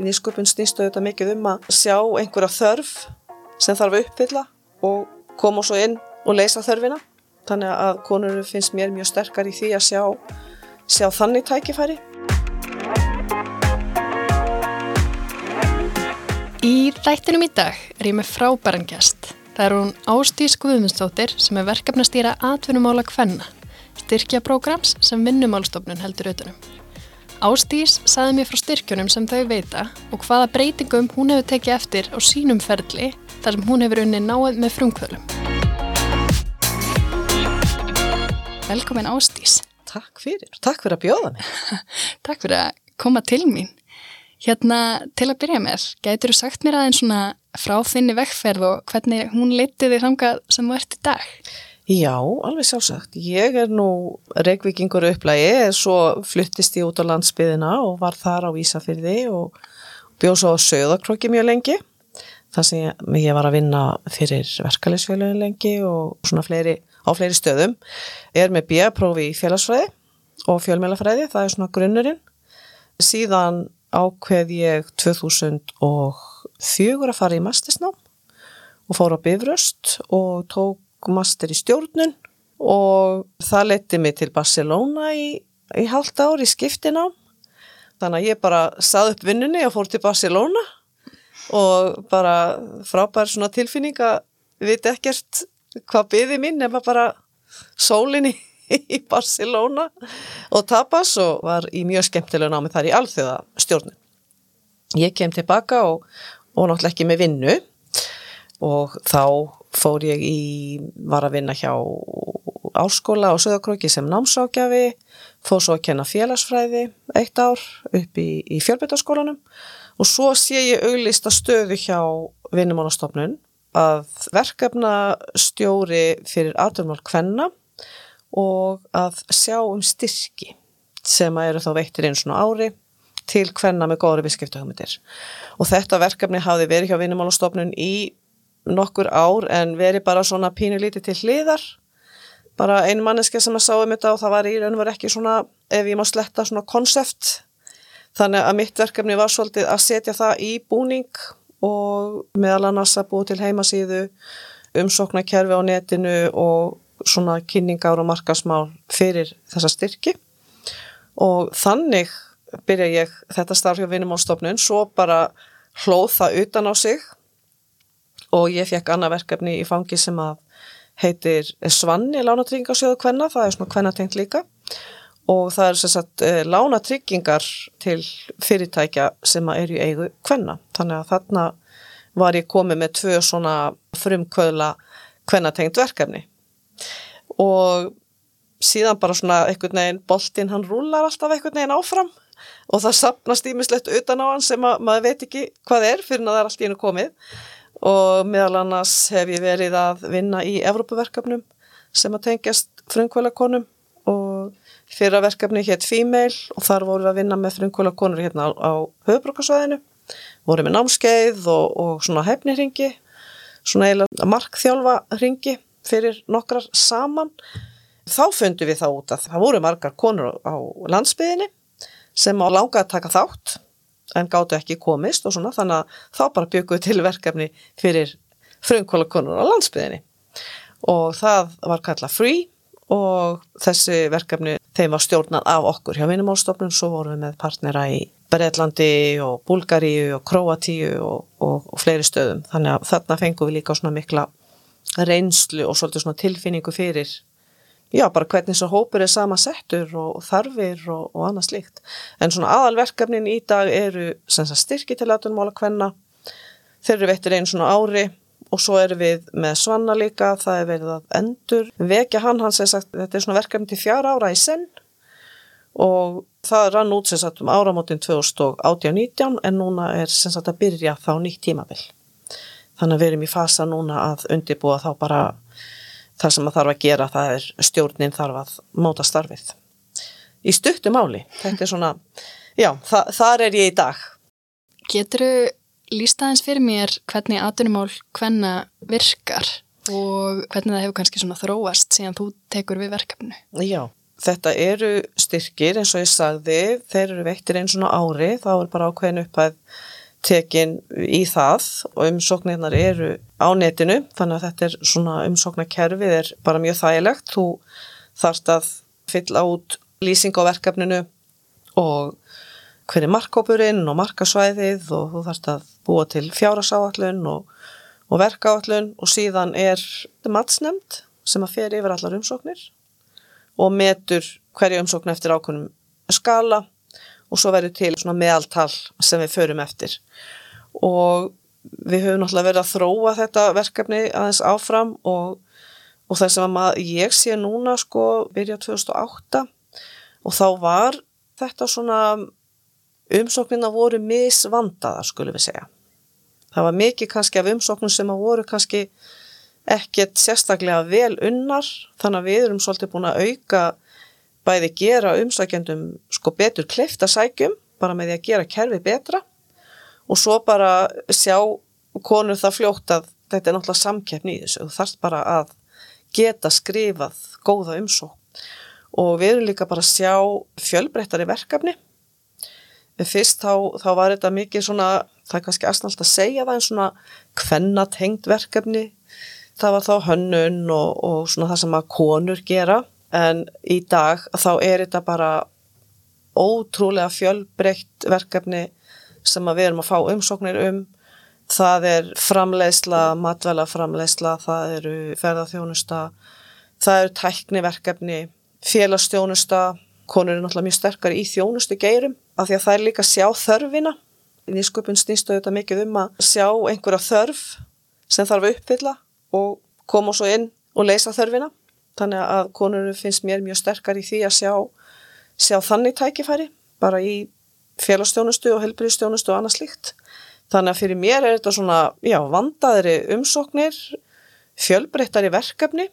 nýsköpun snýstu þetta mikið um að sjá einhverja þörf sem þarf að uppfylla og koma svo inn og leysa þörfina. Þannig að konur finnst mér mjög sterkar í því að sjá, sjá þannig tækifæri. Í rættinum í dag er ég með frábæran gæst. Það er hún Ástís Guðmundsdóttir sem er verkefnastýra atvinnumála Kvenna, styrkjaprógrams sem vinnumálstofnun heldur auðvunum. Ástís saði mér frá styrkjunum sem þau veita og hvaða breytingum hún hefur tekið eftir á sínum ferli þar sem hún hefur unni náð með frumkvölum. Velkomin Ástís. Takk fyrir. Takk fyrir að bjóða mig. Takk fyrir að koma til mín. Hérna til að byrja með, gætur þú sagt mér aðeins svona frá þinni vekkferð og hvernig hún litiði þangað sem þú ert í dag? Já, alveg sjálfsagt. Ég er nú reikvikingur upplægi, svo fluttist ég út á landsbyðina og var þar á Ísafyrði og bjóð svo á söðakrokki mjög lengi. Það sem ég, ég var að vinna fyrir verkefælisfélagin lengi og svona fleiri, á fleiri stöðum. Ég er með bíaprófi í félagsfræði og fjölmjölafræði, það er svona grunnurinn. Síðan ákveð ég 2004 að fara í mastisnám og fór á Bifröst og tók master í stjórnun og það leti mig til Barcelona í, í halvt ár í skiptina þannig að ég bara sað upp vinnunni og fór til Barcelona og bara frábær svona tilfinning að við veit ekkert hvað byði mín nema bara sólinni í Barcelona og tapas og var í mjög skemmtilega námi þar í alþjóða stjórnun. Ég kem tilbaka og, og náttúrulega ekki með vinnu og þá fór ég í, var að vinna hjá áskóla og söðakróki sem námsákjafi, fór svo að kenna félagsfræði eitt ár upp í, í fjölbyrtaskólanum og svo sé ég auglista stöðu hjá vinnumálastofnun að verkefna stjóri fyrir aðdurmál kvenna og að sjá um styrki sem að eru þá veittir einu svona ári til kvenna með góðri visskiptahöfmyndir og þetta verkefni hafi verið hjá vinnumálastofnun í nokkur ár en veri bara svona pínu lítið til hliðar. Bara einu manneske sem að sá um þetta og það var í raun og var ekki svona ef ég má sletta svona konsept. Þannig að mitt verkefni var svolítið að setja það í búning og meðal annars að búa til heimasíðu umsóknarkerfi á netinu og svona kynningar og markasmál fyrir þessa styrki. Og þannig byrja ég þetta starf hjá vinumálstofnun svo bara hlóð það utan á sig og ég fekk annað verkefni í fangi sem að heitir Svanni lánatryggingarsjóðu kvenna, það er svona kvennatengt líka. Og það er sagt, eh, lánatryggingar til fyrirtækja sem er í eigu kvenna. Þannig að þarna var ég komið með tvö svona frumkvöðla kvennatengt verkefni. Og síðan bara svona einhvern veginn boltinn hann rúlar alltaf einhvern veginn áfram. Og það sapnast ímislegt utan á hann sem að maður veit ekki hvað er fyrir að það er allt í hennu komið og meðal annars hef ég verið að vinna í Evrópaverkefnum sem að tengjast frumkvölakonum og fyrra verkefni hétt Female og þar vorum við að vinna með frumkvölakonur hérna á, á höfbrukarsvæðinu vorum við námskeið og, og svona hefniringi svona eiginlega markþjálfa ringi fyrir nokkrar saman. Þá fundum við þá út að það voru margar konur á landsbyðinni sem á langa að taka þátt en gáttu ekki komist og svona þannig að þá bara bygguðu til verkefni fyrir frumkvölakonur á landsbyðinni og það var kallað free og þessi verkefni þeim var stjórnað af okkur hjá Vinumálstofnun svo vorum við með partnera í Breitlandi og Búlgaríu og Kroatíu og, og, og fleiri stöðum. Þannig að þarna fengum við líka svona mikla reynslu og svolítið svona tilfinningu fyrir já, bara hvernig svo hópur er sama settur og þarfir og, og annað slíkt. En svona aðalverkefnin í dag eru styrki til aðtunmála hvenna, þeir eru veitir einu svona ári og svo eru við með Svanna líka, það er verið að endur vekja hann, hann sem sagt, þetta er svona verkefni til fjara ára í senn og það rann út sem sagt um áramótin 2018-19 en núna er sem sagt að byrja þá nýtt tímabill. Þannig að við erum í fasa núna að undibúa þá bara það sem það þarf að gera það er stjórnin þarf að móta starfið í stuttu máli þetta er svona, já, þa þar er ég í dag Getur þú lísta aðeins fyrir mér hvernig aðdunumál hvenna virkar og hvernig það hefur kannski svona þróast síðan þú tekur við verkefnu? Já, þetta eru styrkir eins og ég sagði, þeir eru veittir einn svona ári, þá er bara ákveðin upphæð tekin í það og umsóknirnar eru á netinu þannig að þetta er svona umsóknarkerfið er bara mjög þægilegt. Þú þarfst að fylla út lýsing á verkefninu og hver er markkópurinn og markasvæðið og þú þarfst að búa til fjárasáallun og, og verkaáallun og síðan er matsnemnd sem að fer yfir allar umsóknir og metur hverju umsókn eftir ákveðnum skala og svo verður til svona meðaltal sem við förum eftir og við höfum náttúrulega verið að þróa þetta verkefni aðeins áfram og, og það sem að ég sé núna sko byrja 2008 og þá var þetta svona umsóknina voru misvandaðar skulum við segja. Það var mikið kannski af umsóknum sem að voru kannski ekkert sérstaklega vel unnar þannig að við erum svolítið búin að auka bæði gera umsækjandum sko betur kleifta sækjum bara með því að gera kerfi betra. Og svo bara sjá konur það fljótt að þetta er náttúrulega samkeppni í þessu. Þú þarfst bara að geta skrifað góða umsók og við erum líka bara að sjá fjölbreyttari verkefni. Fyrst þá, þá var þetta mikið svona það er kannski aðstæðast að segja það en svona kvennatengt verkefni. Það var þá hönnun og, og svona það sem að konur gera en í dag þá er þetta bara ótrúlega fjölbreytt verkefni sem við erum að fá umsóknir um það er framleiðsla, matvæla framleiðsla, það eru ferðarþjónusta, það eru tækniverkefni, félagsþjónusta, konur eru náttúrulega mjög sterkar í þjónustu geirum af því að það er líka sjá þörfina. Nýsköpun snýstu þetta mikið um að sjá einhverja þörf sem þarf að uppfylla og koma svo inn og leysa þörfina. Þannig að konur finnst mér mjög sterkar í því að sjá, sjá þannig tækifæri bara í félagsstjónustu og helbriðstjónustu og annað slíkt. Þannig að fyrir mér er þetta svona, já, vandaðri umsóknir, fjölbreyttari verkefni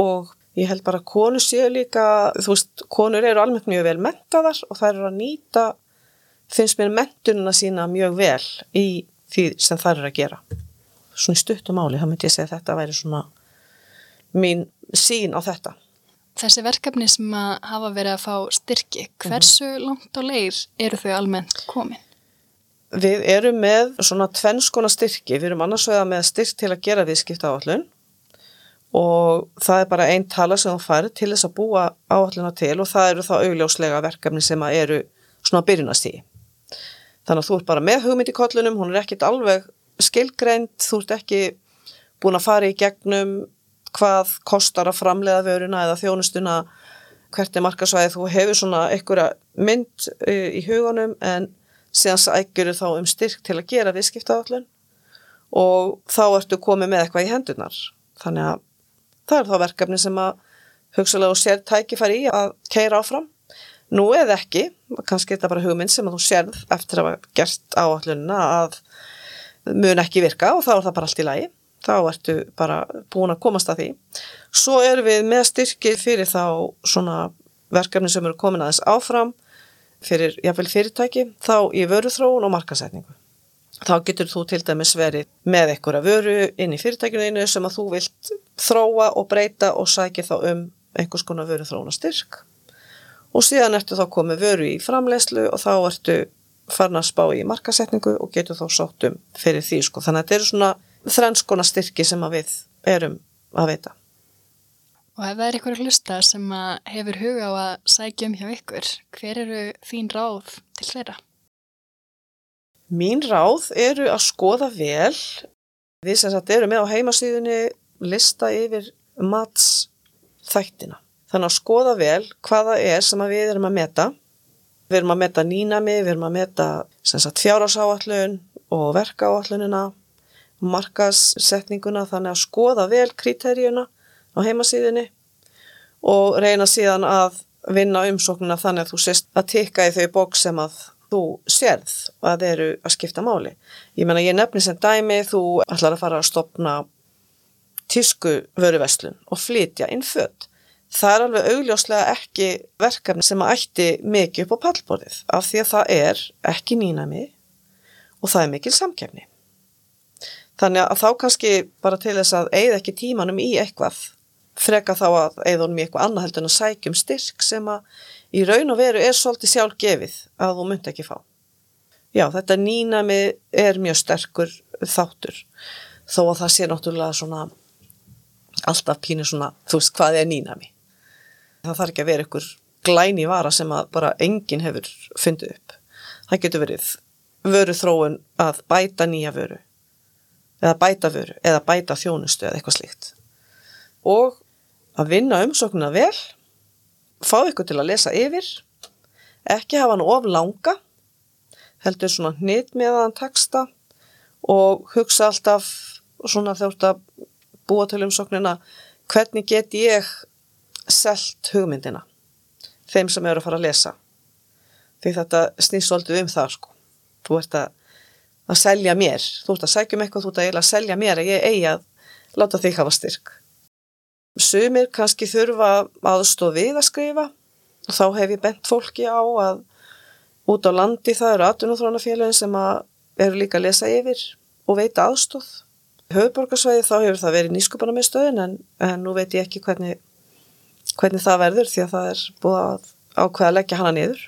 og ég held bara að konur séu líka, þú veist, konur eru almennt mjög vel mentaðar og þær eru að nýta, finnst mér mentununa sína mjög vel í því sem þær eru að gera. Svona í stuttumáli, þá myndi ég segja að þetta væri svona mín sín á þetta. Þessi verkefni sem að hafa verið að fá styrki, hversu mm -hmm. langt á leir eru þau almennt komin? Við erum með svona tvennskona styrki, við erum annars vegar með styrk til að gera viðskipta áallun og það er bara einn tala sem þú fær til þess að búa áalluna til og það eru þá augljóslega verkefni sem eru svona byrjunastígi. Þannig að þú ert bara með hugmynd í kollunum, hún er ekkit alveg skilgreint, þú ert ekki búin að fara í gegnum hvað kostar að framlega vöruna eða þjónustuna hvert er markasvæði þú hefur svona einhverja mynd uh, í hugunum en síðan sækjur þá um styrk til að gera viðskiptaðallun og þá ertu komið með eitthvað í hendunar þannig að það er þá verkefni sem að hugsalega og sér tækifæri í að keira áfram. Nú eða ekki, kannski þetta bara hugmynd sem að þú sérð eftir að hafa gert áallunna að mun ekki virka og þá er það bara allt í lagi þá ertu bara búin að komast að því. Svo erum við með styrki fyrir þá svona verkefni sem eru komin aðeins áfram fyrir jáfnveil fyrirtæki, þá í vöruþróun og markasetningu. Þá getur þú til dæmis verið með einhverja vöru inn í fyrirtækinu sem að þú vilt þróa og breyta og sækja þá um einhvers konar vöruþróunastyrk. Og síðan ertu þá komið vöru í framlegslu og þá ertu farin að spá í markasetningu og getur þá sóttum fyrir því sko. Þannig að þetta eru svona þrannskona styrki sem við erum að veita. Og ef það er ykkur hlusta sem hefur huga á að sækja um hjá ykkur, hver eru þín ráð til þeirra? Mín ráð eru að skoða vel. Við sem sagt erum með á heimasíðunni lista yfir matsþættina. Þannig að skoða vel hvaða er sem við erum að meta. Við erum að meta nýnami, við erum að meta fjárhásáallun og verkaáallunina markassetninguna þannig að skoða vel kriteríuna á heimasíðinni og reyna síðan að vinna umsóknuna þannig að þú sést að tikka í þau bók sem að þú sérð að þeir eru að skipta máli. Ég menna ég nefnir sem dæmi þú ætlar að fara að stopna tísku vöruveslun og flytja inn född. Það er alveg augljóslega ekki verkefni sem að ætti mikið upp á pallborðið af því að það er ekki nýnami og það er mikil samkefni. Þannig að þá kannski bara til þess að eigða ekki tímanum í eitthvað freka þá að eða honum í eitthvað annað heldur en að sækjum styrk sem að í raun og veru er svolítið sjálf gefið að þú myndi ekki fá. Já, þetta nýnami er mjög sterkur þáttur þó að það sé náttúrulega svona alltaf pínu svona, þú veist hvað er nýnami. Það þarf ekki að vera ykkur glæni vara sem að bara enginn hefur fundið upp. Það getur verið vöru þróun að bæta nýja vöru eða bæta vöru eða bæta þjónustu eða eitthvað slíkt. Og að vinna umsóknuna vel, fá ykkur til að lesa yfir, ekki hafa hann of langa, heldur svona hnit meðan taksta og hugsa alltaf svona þjótt að búa til umsóknina hvernig get ég selt hugmyndina þeim sem eru að fara að lesa því þetta snýst svolítið um það sko þú ert að, að selja mér. Þú ert að segja um eitthvað, þú ert að, að selja mér að ég eigi að láta þig hafa styrk. Sumir kannski þurfa aðstóð við að skrifa. Og þá hef ég bent fólki á að út á landi það eru atvinnúþrónafélagin sem eru líka að lesa yfir og veita aðstóð höfuborgarsvæði þá hefur það verið nýskupana með stöðun en, en nú veit ég ekki hvernig, hvernig það verður því að það er búið að ákveða að leggja hana niður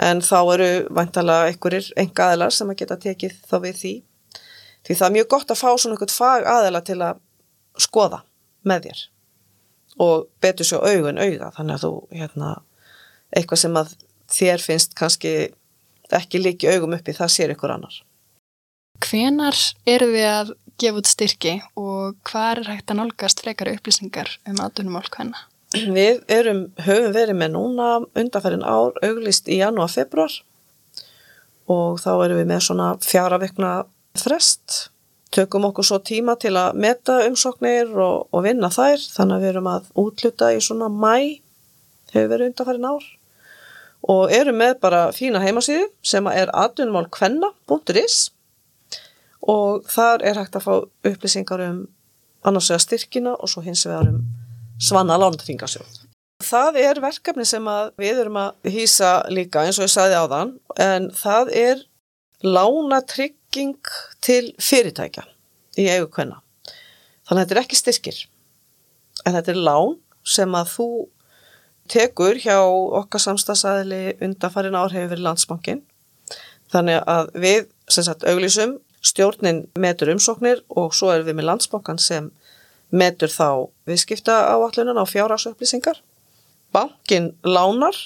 en þá eru vantalega einhverjir enga aðelar sem að geta tekið þá við því. Því það er mjög gott að fá svona einhvern fag aðela til að skoða með þér. Og betur svo augun auga þannig að þú hérna, eitthvað sem að þér finnst kannski ekki líki augum uppi það sér ykkur annar. Hvenar eru við að gefa út styrki og hvað er hægt að nálgast frekar upplýsingar um aðdunumál hvenna? Við erum, höfum verið með núna undanferðin ár auglist í janúar, februar og þá erum við með svona fjara vikna frest. Tökum okkur svo tíma til að meta umsóknir og, og vinna þær. Þannig að við erum að útluta í svona mæ, hefur verið undanferðin ár. Og erum með bara fína heimasíðu sem er aðdunumálkvenna.is og þar er hægt að fá upplýsingar um annars vegar styrkina og svo hins vegar um svanna lántingarsjóð. Það er verkefni sem við erum að hýsa líka eins og ég sagði á þann en það er lánatrygging til fyrirtækja í eigu hvenna. Þannig að þetta er ekki styrkir en þetta er lán sem að þú tekur hjá okkar samstagsæðili undanfarin ár hefur verið landsbankin. Þannig að við sem sagt auglísum Stjórnin metur umsóknir og svo erum við með landsbókan sem metur þá viðskipta áallunan á fjárásupplýsingar. Bankin lánar,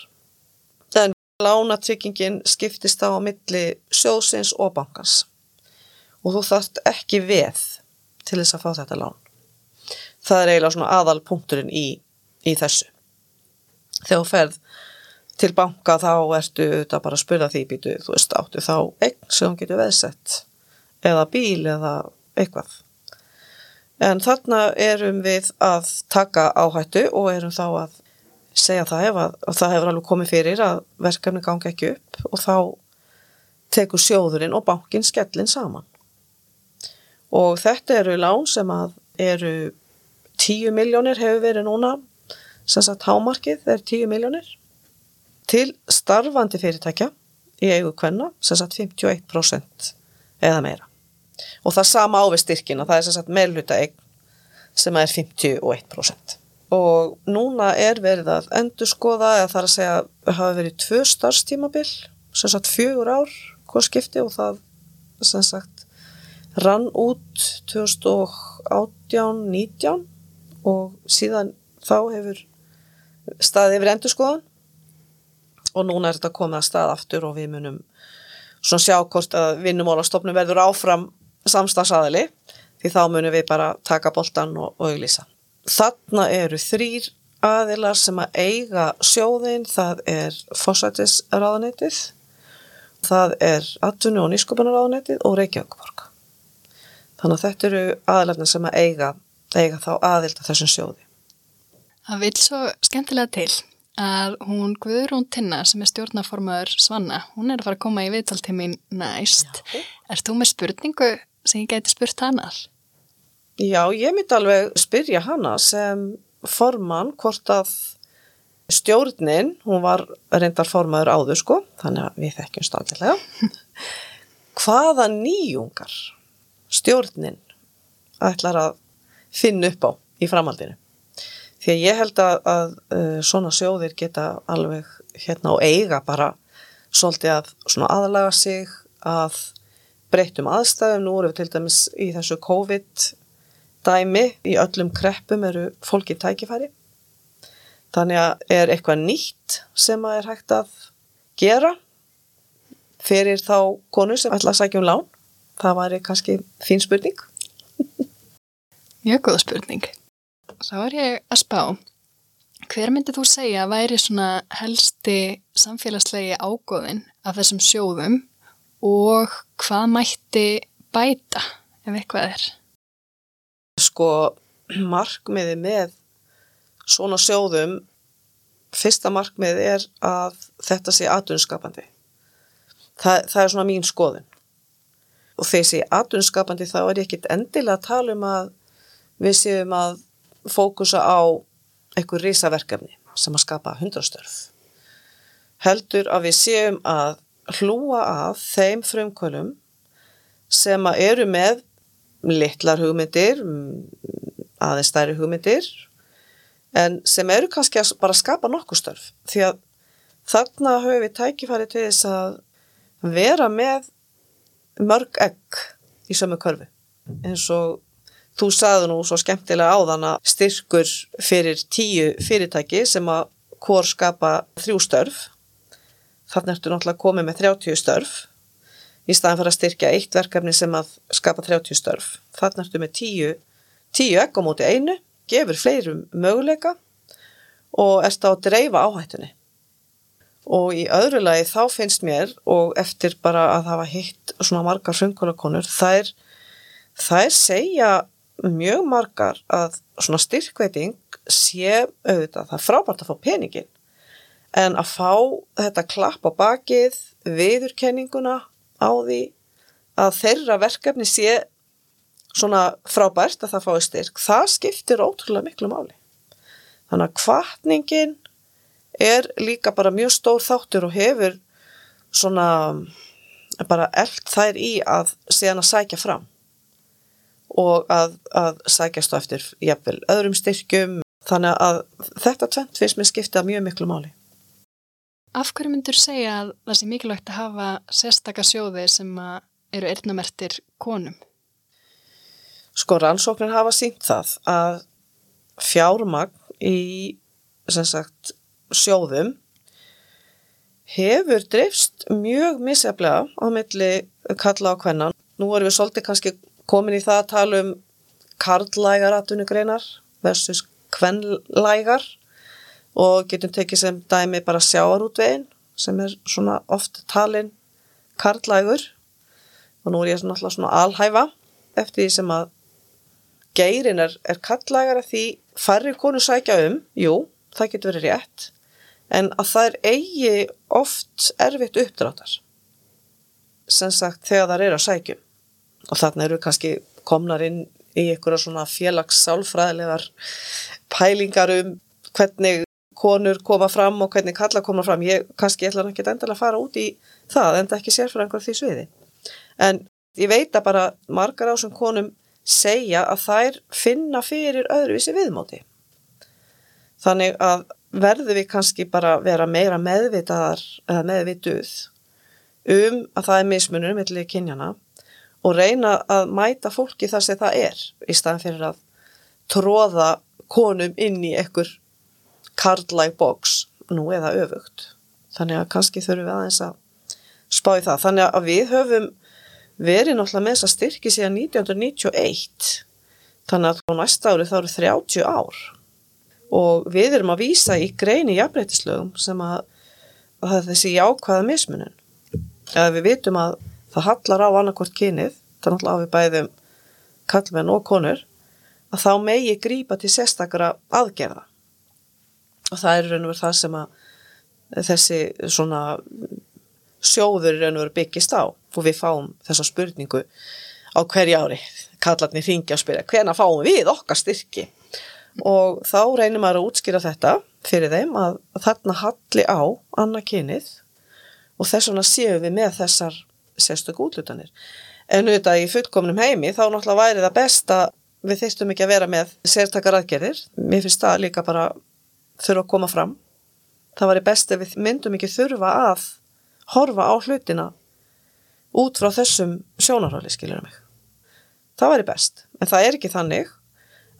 en lánatryggingin skiptist þá á milli sjóðsins og bankans. Og þú þarft ekki veð til þess að fá þetta lán. Það er eiginlega svona aðal punkturinn í, í þessu. Þegar þú ferð til banka þá ertu þetta bara að spyrja því býtu, þú veist, áttu þá eign sem þú getur veðsett eða bíl eða eitthvað. En þarna erum við að taka áhættu og erum þá að segja það ef að, að það hefur alveg komið fyrir að verkefni gangi ekki upp og þá tekur sjóðurinn og bankin skellin saman. Og þetta eru lán sem að eru 10 miljónir hefur verið núna, sem sagt hámarkið er 10 miljónir, til starfandi fyrirtækja í eigu kvenna, sem sagt 51% eða meira og það sama á við styrkina, það er sem sagt meðluta eign sem er 51% og núna er verið að endur skoða eða þar að segja hafa verið tvö starfstímabil sem sagt fjögur ár hvað skipti og það sem sagt rann út 2018-19 og síðan þá hefur staðið yfir endur skoðan og núna er þetta komið að stað aftur og við munum svona sjá hvort að vinnumálastofnum verður áfram samstagsaðili því þá munum við bara taka boltan og auglýsa. Þarna eru þrýr aðilar sem að eiga sjóðin, það er fósætisraðanetið, það er atvinni og nýsköpunarraðanetið og Reykjavíkborg. Þannig að þetta eru aðilarna sem að eiga, eiga þá aðild af þessum sjóði. Það vil svo skemmtilega til að hún Guðrún Tinna sem er stjórnaformaður Svanna, hún er að fara að koma í viðtaltímin næst. Já. Er þú með spurningu sem ég gæti spurt hannar? Já, ég myndi alveg spyrja hana sem formann hvort að stjórnin, hún var reyndar formaður áður sko, þannig að við þekkjum stáðilega, hvaða nýjungar stjórnin ætlar að finna upp á í framhaldinu. Því að ég held að, að uh, svona sjóðir geta alveg hérna og eiga bara svolítið að svona aðlaga sig að breytum aðstæðum. Nú erum við til dæmis í þessu COVID dæmi, í öllum kreppum eru fólki tækifæri. Þannig að er eitthvað nýtt sem að er hægt að gera fyrir þá konu sem ætla að sækja um lán. Það væri kannski fín spurning. Mjög góða spurning. Þá er ég að spá. Hver myndið þú segja væri svona helsti samfélagslegi ágóðin af þessum sjóðum og hvað mætti bæta ef eitthvað er? Sko, markmiði með svona sjóðum, fyrsta markmiði er að þetta sé aðunskapandi. Það, það er svona mín skoðun. Og þegar sé aðunskapandi þá er ég ekkit endilega að tala um að við séum að fókusa á einhver risaverkefni sem að skapa hundrastörf. Heldur að við séum að hlúa að þeim frumkvölum sem eru með litlar hugmyndir, aðeins stærri hugmyndir, en sem eru kannski að bara skapa nokkuð störf. Því að þarna höfum við tækifæri til þess að vera með mörg egg í sömu körfi. Eins og Þú saði nú svo skemmtilega áðan að styrkur fyrir tíu fyrirtæki sem að hvort skapa þrjú störf. Þannig ertu náttúrulega komið með 30 störf í staðan fyrir að styrkja eitt verkefni sem að skapa 30 störf. Þannig ertu með tíu, tíu ekk á móti einu, gefur fleirum möguleika og ert á að dreifa áhættunni. Og í öðru lagi þá finnst mér og eftir bara að hafa hitt svona margar frumkvölakonur, þær, þær segja mjög margar að svona styrkveiting sé auðvitað, það er frábært að fá peningin en að fá þetta klapp á bakið, viðurkenninguna á því að þeirra verkefni sé svona frábært að það fái styrk, það skiptir ótrúlega miklu máli. Þannig að kvartningin er líka bara mjög stór þáttur og hefur svona bara eld þær í að séðan að sækja fram og að, að sækjast á eftir jafnvel öðrum styrkjum þannig að þetta tvent finnst mér skipta mjög miklu máli. Af hverju myndur segja að það sé mikilvægt að hafa sérstakar sjóði sem eru erðnamertir konum? Sko rannsóknir hafa sínt það að fjármagn í sagt, sjóðum hefur dreifst mjög misjaflega á milli kalla á kvennan. Nú erum við svolítið kannski komin í það að tala um karlægar aðtunugreinar versus kvenlægar og getum tekið sem dæmi bara sjáarútvegin sem er svona oft talin karlægur og nú er ég náttúrulega svona alhæfa eftir því sem að geirin er, er karlægar að því færri konu sækja um, jú, það getur verið rétt. En að það er eigi oft erfitt uppdráttar. Sem sagt þegar það er að sækjum og þarna eru kannski komnar inn í einhverja svona félagssálfræðilegar pælingar um hvernig konur koma fram og hvernig kalla koma fram. Ég kannski ætla ekki endilega að fara út í það en það ekki sér fyrir einhver því sviði. En ég veit að bara margar ásum konum segja að þær finna fyrir öðruvísi viðmóti. Þannig að verður við kannski bara vera meira meðvitaðar eða meðvituð um að það er mismunum millir kynjana og reyna að mæta fólki þar sem það er í staðan fyrir að tróða konum inn í ekkur card-like box nú eða öfugt. Þannig að kannski þurfum við aðeins að spá í það. Þannig að við höfum verið náttúrulega með þess að styrki síðan 1991 þannig að á næsta ári þá eru 30 ár og við erum að výsa í greini jafnbreytislögum sem að, að það er þessi jákvæða mismunum. Eða við vitum að það hallar á annarkort kynið, náttúrulega á við bæðum kallmenn og konur, að þá megi grípa til sérstakara aðgerða. Og það er raun og verið það sem að þessi svona sjóður raun og verið byggist á, og við fáum þessa spurningu á hverja ári, kallarnir ringja og spyrja, hvena fáum við okkar styrki? Og þá reynir maður að útskýra þetta fyrir þeim að þarna halli á annarkynið og þess vegna séum við með þessar sérstök útlutanir. En auðvitað í fullkomnum heimi þá náttúrulega væri það best að við þeistum ekki að vera með sértakar aðgerðir. Mér finnst það líka bara þurfa að koma fram. Það var í best ef við myndum ekki þurfa að horfa á hlutina út frá þessum sjónarhóli, skiljur mig. Það var í best, en það er ekki þannig.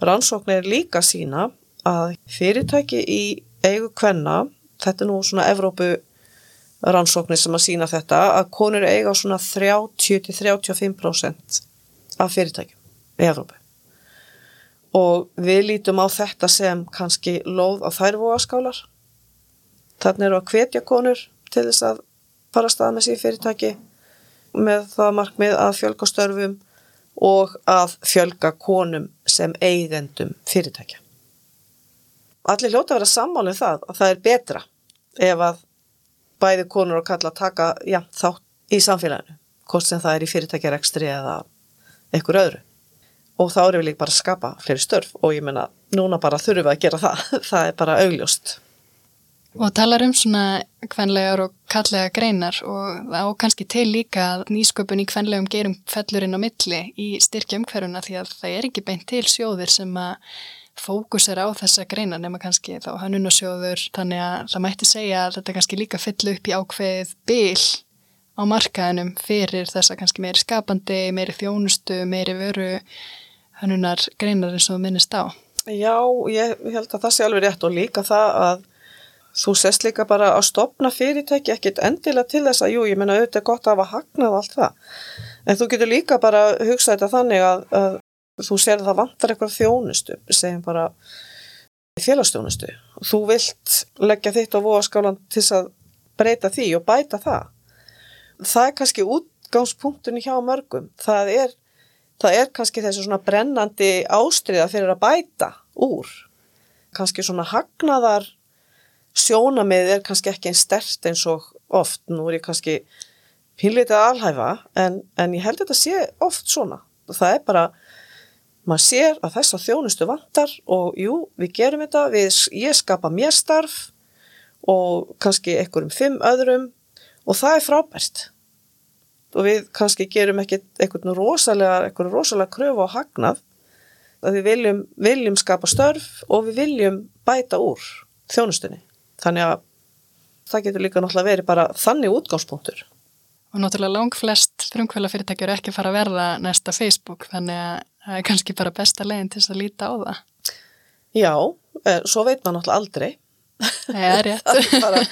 Rannsóknir líka sína að fyrirtæki í eigu kvenna, þetta er nú svona Evrópu rannsóknir sem að sína þetta, að konur eiga svona 30-35% af fyrirtækjum í Evrópu. Og við lítum á þetta sem kannski lóð á þærvóaskálar. Þannig eru að hvetja konur til þess að fara stað með síðan fyrirtæki með það markmið að fjölga störfum og að fjölga konum sem eigendum fyrirtækja. Allir hljóta að vera sammálið um það að það er betra ef að bæði konur og kalla taka já, þátt í samfélaginu, hvort sem það er í fyrirtækjarekstri eða einhver öðru. Og þá erum við líka bara að skapa fleiri störf. Og ég menna, núna bara þurfum við að gera það, það er bara augljóst. Og talar um svona kvenlegar og kallega greinar og á kannski til líka nýsköpun í kvenlegum gerum fellurinn á milli í styrkja umhverfuna því að það er ekki beint til sjóðir sem að fókus er á þessa greina nema kannski þá hannunasjóður þannig að það mætti segja að þetta kannski líka fyll upp í ákveð bil á markaðinum fyrir þessa kannski meiri skapandi, meiri þjónustu, meiri veru hannunar greinar eins og minnist á. Já, ég held að það sé alveg rétt og líka það að þú sest líka bara að stopna fyrirtæki ekkit endilega til þess að jú, ég menna auðvitað gott að hafa hagnað allt það. En þú getur líka bara hugsað þetta þannig að, að þú sér að það vantar eitthvað þjónustu, segjum bara félagsstjónustu og þú vilt leggja þitt á vóaskálan til að breyta því og bæta það. Það er kannski útgangspunktunni hjá mörgum. Það er, það er kannski þessu svona brennandi ástriða fyrir að bæta úr. Kannski svona hagnaðar sjónamið er kannski ekki einn stert eins og oft, nú er ég kannski pínleitið að alhæfa en, en ég held að þetta sé oft svona. Það er bara, maður sér að þess að þjónustu vantar og jú, við gerum þetta, við, ég skapa mér starf og kannski einhverjum fimm öðrum og það er frábært og við kannski gerum ekki einhvern rosalega, einhvern rosalega kröfu á hagnað að við viljum, viljum skapa störf og við viljum bæta úr þjónustunni þannig að það getur líka náttúrulega verið bara þannig útgangspunktur. Og náttúrulega lang flest frumkvæla fyrirtækjur er ekki fara að verða næsta Facebook þannig að það er kannski bara besta leginn til þess að líta á það. Já, eh, svo veit maður náttúrulega aldrei. Það er rétt. það bara,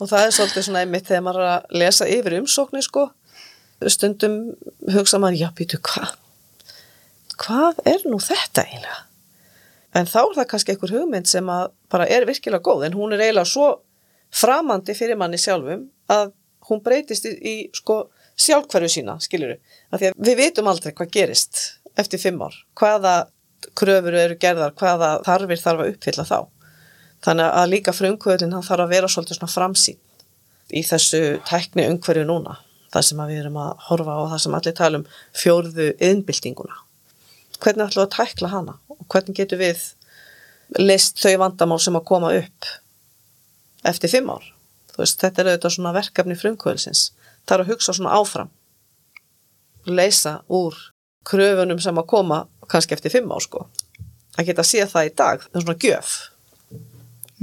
og það er svolítið svona einmitt þegar maður er að lesa yfir umsóknir sko. Stundum hugsa maður, já býtu hvað? Hvað er nú þetta eiginlega? en þá er það kannski einhver hugmynd sem bara er virkilega góð en hún er eiginlega svo framandi fyrir manni sjálfum að hún breytist í, í sko sjálfhverju sína, skiljuru, að við veitum aldrei hvað gerist eftir fimm ár, hvaða kröfur eru gerðar, hvaða þarfir þarf að uppfylla þá. Þannig að líka frumkvöðlinn hann þarf að vera svolítið svona framsýn í þessu tækni umhverju núna, það sem við erum að horfa á það sem allir tala um fjórðu yðnbildinguna hvernig ætlum við að tækla hana? Og hvernig getur við list þau vandamál sem að koma upp eftir fimm ár? Veist, þetta er auðvitað svona verkefni frumkvölsins það er að hugsa svona áfram. Leysa úr kröfunum sem að koma kannski eftir fimm ár sko. Að geta að sé það í dag, það er svona gjöf.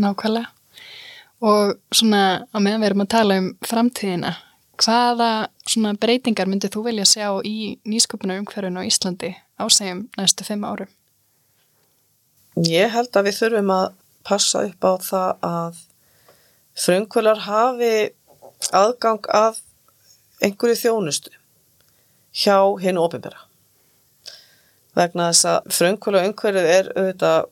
Nákvæmlega. Og svona á meðan við erum að tala um framtíðina hvaða svona breytingar myndið þú vilja sjá í nýsköpuna umhverfunu á Íslandi ásegjum næstu fimm árum? Ég held að við þurfum að passa upp á það að frumkvölar hafi aðgang að einhverju þjónustu hjá hennu ofinbera. Vegna þess að frumkvöla umhverfið er auðvitað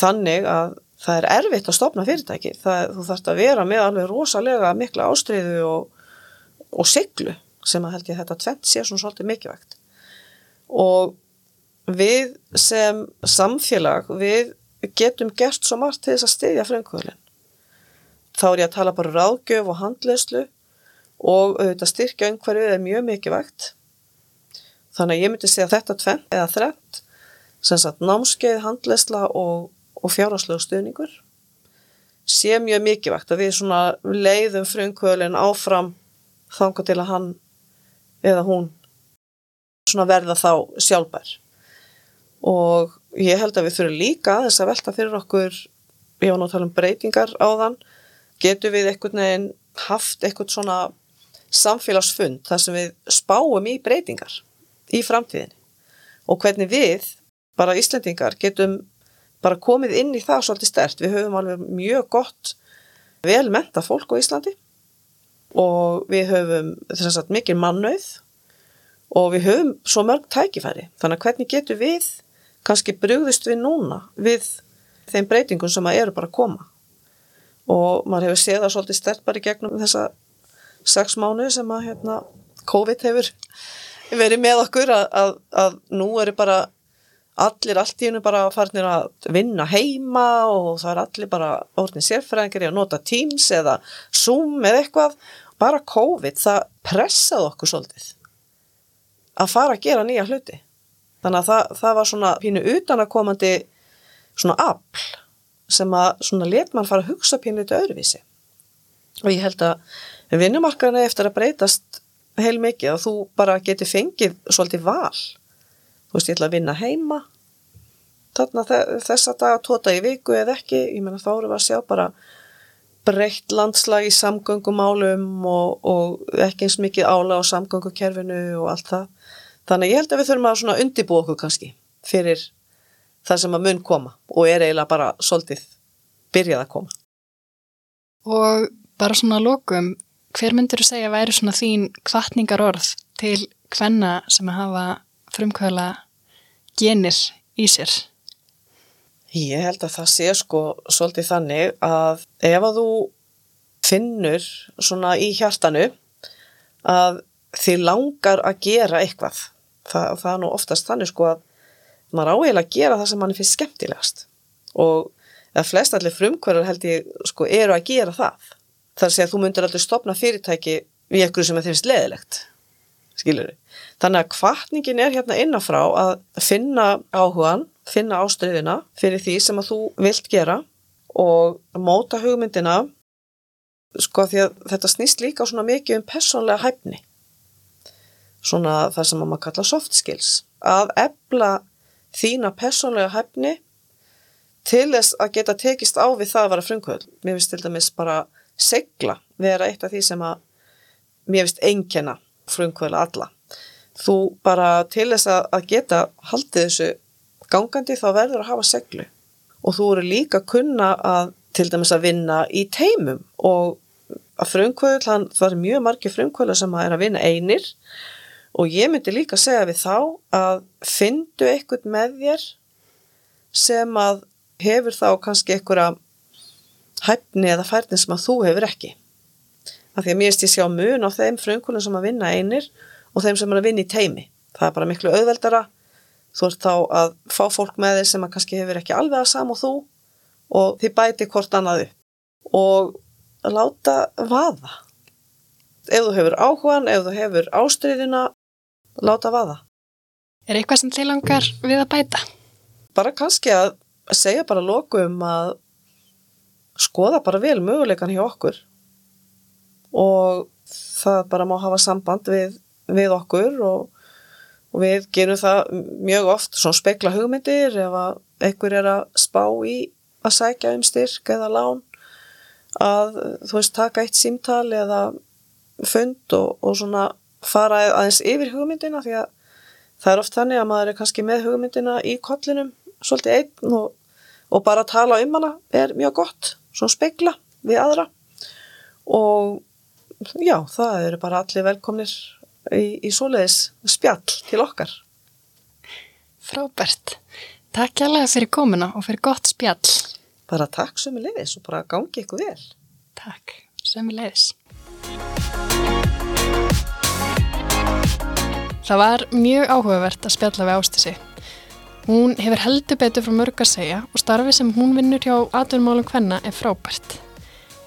þannig að það er erfitt að stopna fyrirtæki. Það, þú þarfst að vera með alveg rosalega mikla ástriðu og, og siglu sem að held ég þetta tvent sé svona svolítið mikilvægt. Og við sem samfélag, við getum gert svo margt til þess að stiðja frumkvölinn. Þá er ég að tala bara um ráðgjöf og handleyslu og auðvitað styrkja einhverju er mjög mikið vægt. Þannig að ég myndi segja þetta tvenn eða þrett, sem sagt námskeið, handleysla og, og fjárháslegu stuðningur sé mjög mikið vægt að við svona leiðum frumkvölinn áfram þanga til að hann eða hún svona verða þá sjálfbær. Og ég held að við þurfum líka aðeins að velta fyrir okkur, ég var nú að tala um breytingar á þann, getur við einhvern veginn haft eitthvað svona samfélagsfund þar sem við spáum í breytingar í framtíðinni? Og hvernig við, bara Íslendingar, getum bara komið inn í það svolítið stert. Við höfum alveg mjög gott velmenta fólk á Íslandi og við höfum þess að mikil mannauð og við höfum svo mörg tækifæri. Þannig að hvernig getur við kannski brugðist við núna við þeim breytingum sem að eru bara að koma og maður hefur séð það svolítið stert bara í gegnum þessa sex mánu sem að hérna, COVID hefur verið með okkur að, að, að nú eru bara allir allt í hennu bara farnir að vinna heima og það er allir bara orðin sérfræðingari að nota Teams eða Zoom eða eitthvað. Bara COVID það pressaði okkur svolítið að fara að gera nýja hluti. Þannig að það, það var svona pínu utanakomandi svona afl sem að svona let mann fara að hugsa pínu þetta öðruvísi. Og ég held að vinnumarkaðinu eftir að breytast heil mikið að þú bara geti fengið svolítið val. Þú veist ég ætla að vinna heima þarna þess að daga tóta í viku eða ekki, ég menna þá eru við að sjá bara breytt landslag í samgöngumálum og, og ekki eins mikið ála á samgöngukerfinu og allt það Þannig ég held að við þurfum að svona undibú okkur kannski fyrir það sem að mun koma og er eiginlega bara svolítið byrjað að koma. Og bara svona lókum, hver myndur þú segja væri svona þín kvartningar orð til hvenna sem að hafa frumkvæla genir í sér? Ég held að það sé sko svolítið þannig að ef að þú finnur svona í hjartanu að þið langar að gera eitthvað það, það er nú oftast þannig sko að maður áhegilega að gera það sem mann finnst skemmtilegast og eða flest allir frumkvörður held ég sko eru að gera það þar sé að þú myndir aldrei stopna fyrirtæki við eitthvað sem þeim finnst leðilegt skilur þau. Þannig að kvartningin er hérna innafrá að finna áhugan, finna ástriðina fyrir því sem að þú vilt gera og móta hugmyndina sko því að þetta snýst líka svona mikið um personlega hæfni svona það sem maður kalla soft skills að ebla þína personlega hefni til þess að geta tekist á við það að vera frumkvöld. Mér finnst til dæmis bara segla vera eitt af því sem að mér finnst einkena frumkvöla alla. Þú bara til þess að geta haldið þessu gangandi þá verður að hafa seglu og þú eru líka kunna að til dæmis að vinna í teimum og að frumkvöld, það er mjög margi frumkvöla sem að er að vinna einir og ég myndi líka segja við þá að fyndu eitthvað með þér sem að hefur þá kannski einhverja hæfni eða færni sem að þú hefur ekki. Af því að mér erst ég sjá mun á þeim frumkvölum sem að vinna einir og þeim sem er að vinna í teimi. Það er bara miklu auðveldara. Þú ert þá að fá fólk með þér sem að kannski hefur ekki alveg að sam og þú og þið bæti hvort annaðu og láta vaða. Ef þú hefur áhugan, ef þú hefur ástriðina láta vaða. Er eitthvað sem þið langar við að bæta? Bara kannski að segja bara lokum að skoða bara vel möguleikan hjá okkur og það bara má hafa samband við, við okkur og, og við gerum það mjög oft svona spekla hugmyndir ef einhver er að spá í að sækja um styrk eða lán að þú veist taka eitt símtal eða fund og, og svona fara aðeins yfir hugmyndina því að það er oft þannig að maður er kannski með hugmyndina í kollinum svolítið einn og, og bara að tala um hana er mjög gott, svona speikla við aðra. Og já, það eru bara allir velkomnir í, í svoleiðis spjall til okkar. Frábært. Takk hjálpa fyrir komuna og fyrir gott spjall. Bara takk sömulegis og bara gangi ykkur vel. Takk, sömulegis. Það var mjög áhugavert að spjalla við Ástísi. Hún hefur heldur betur frá mörg að segja og starfi sem hún vinnur hjá atvinnumálum hvenna er frábært.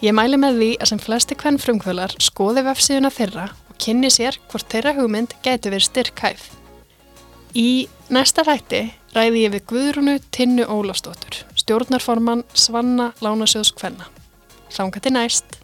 Ég mæli með því að sem flesti hvennfrumkvölar skoði vefsíðuna þeirra og kynni sér hvort þeirra hugmynd getur verið styrk hæf. Í næsta þætti ræði ég við Guðrunu Tinnu Ólafstóttur, stjórnarforman Svanna Lánasjóðs hvenna. Þánga til næst!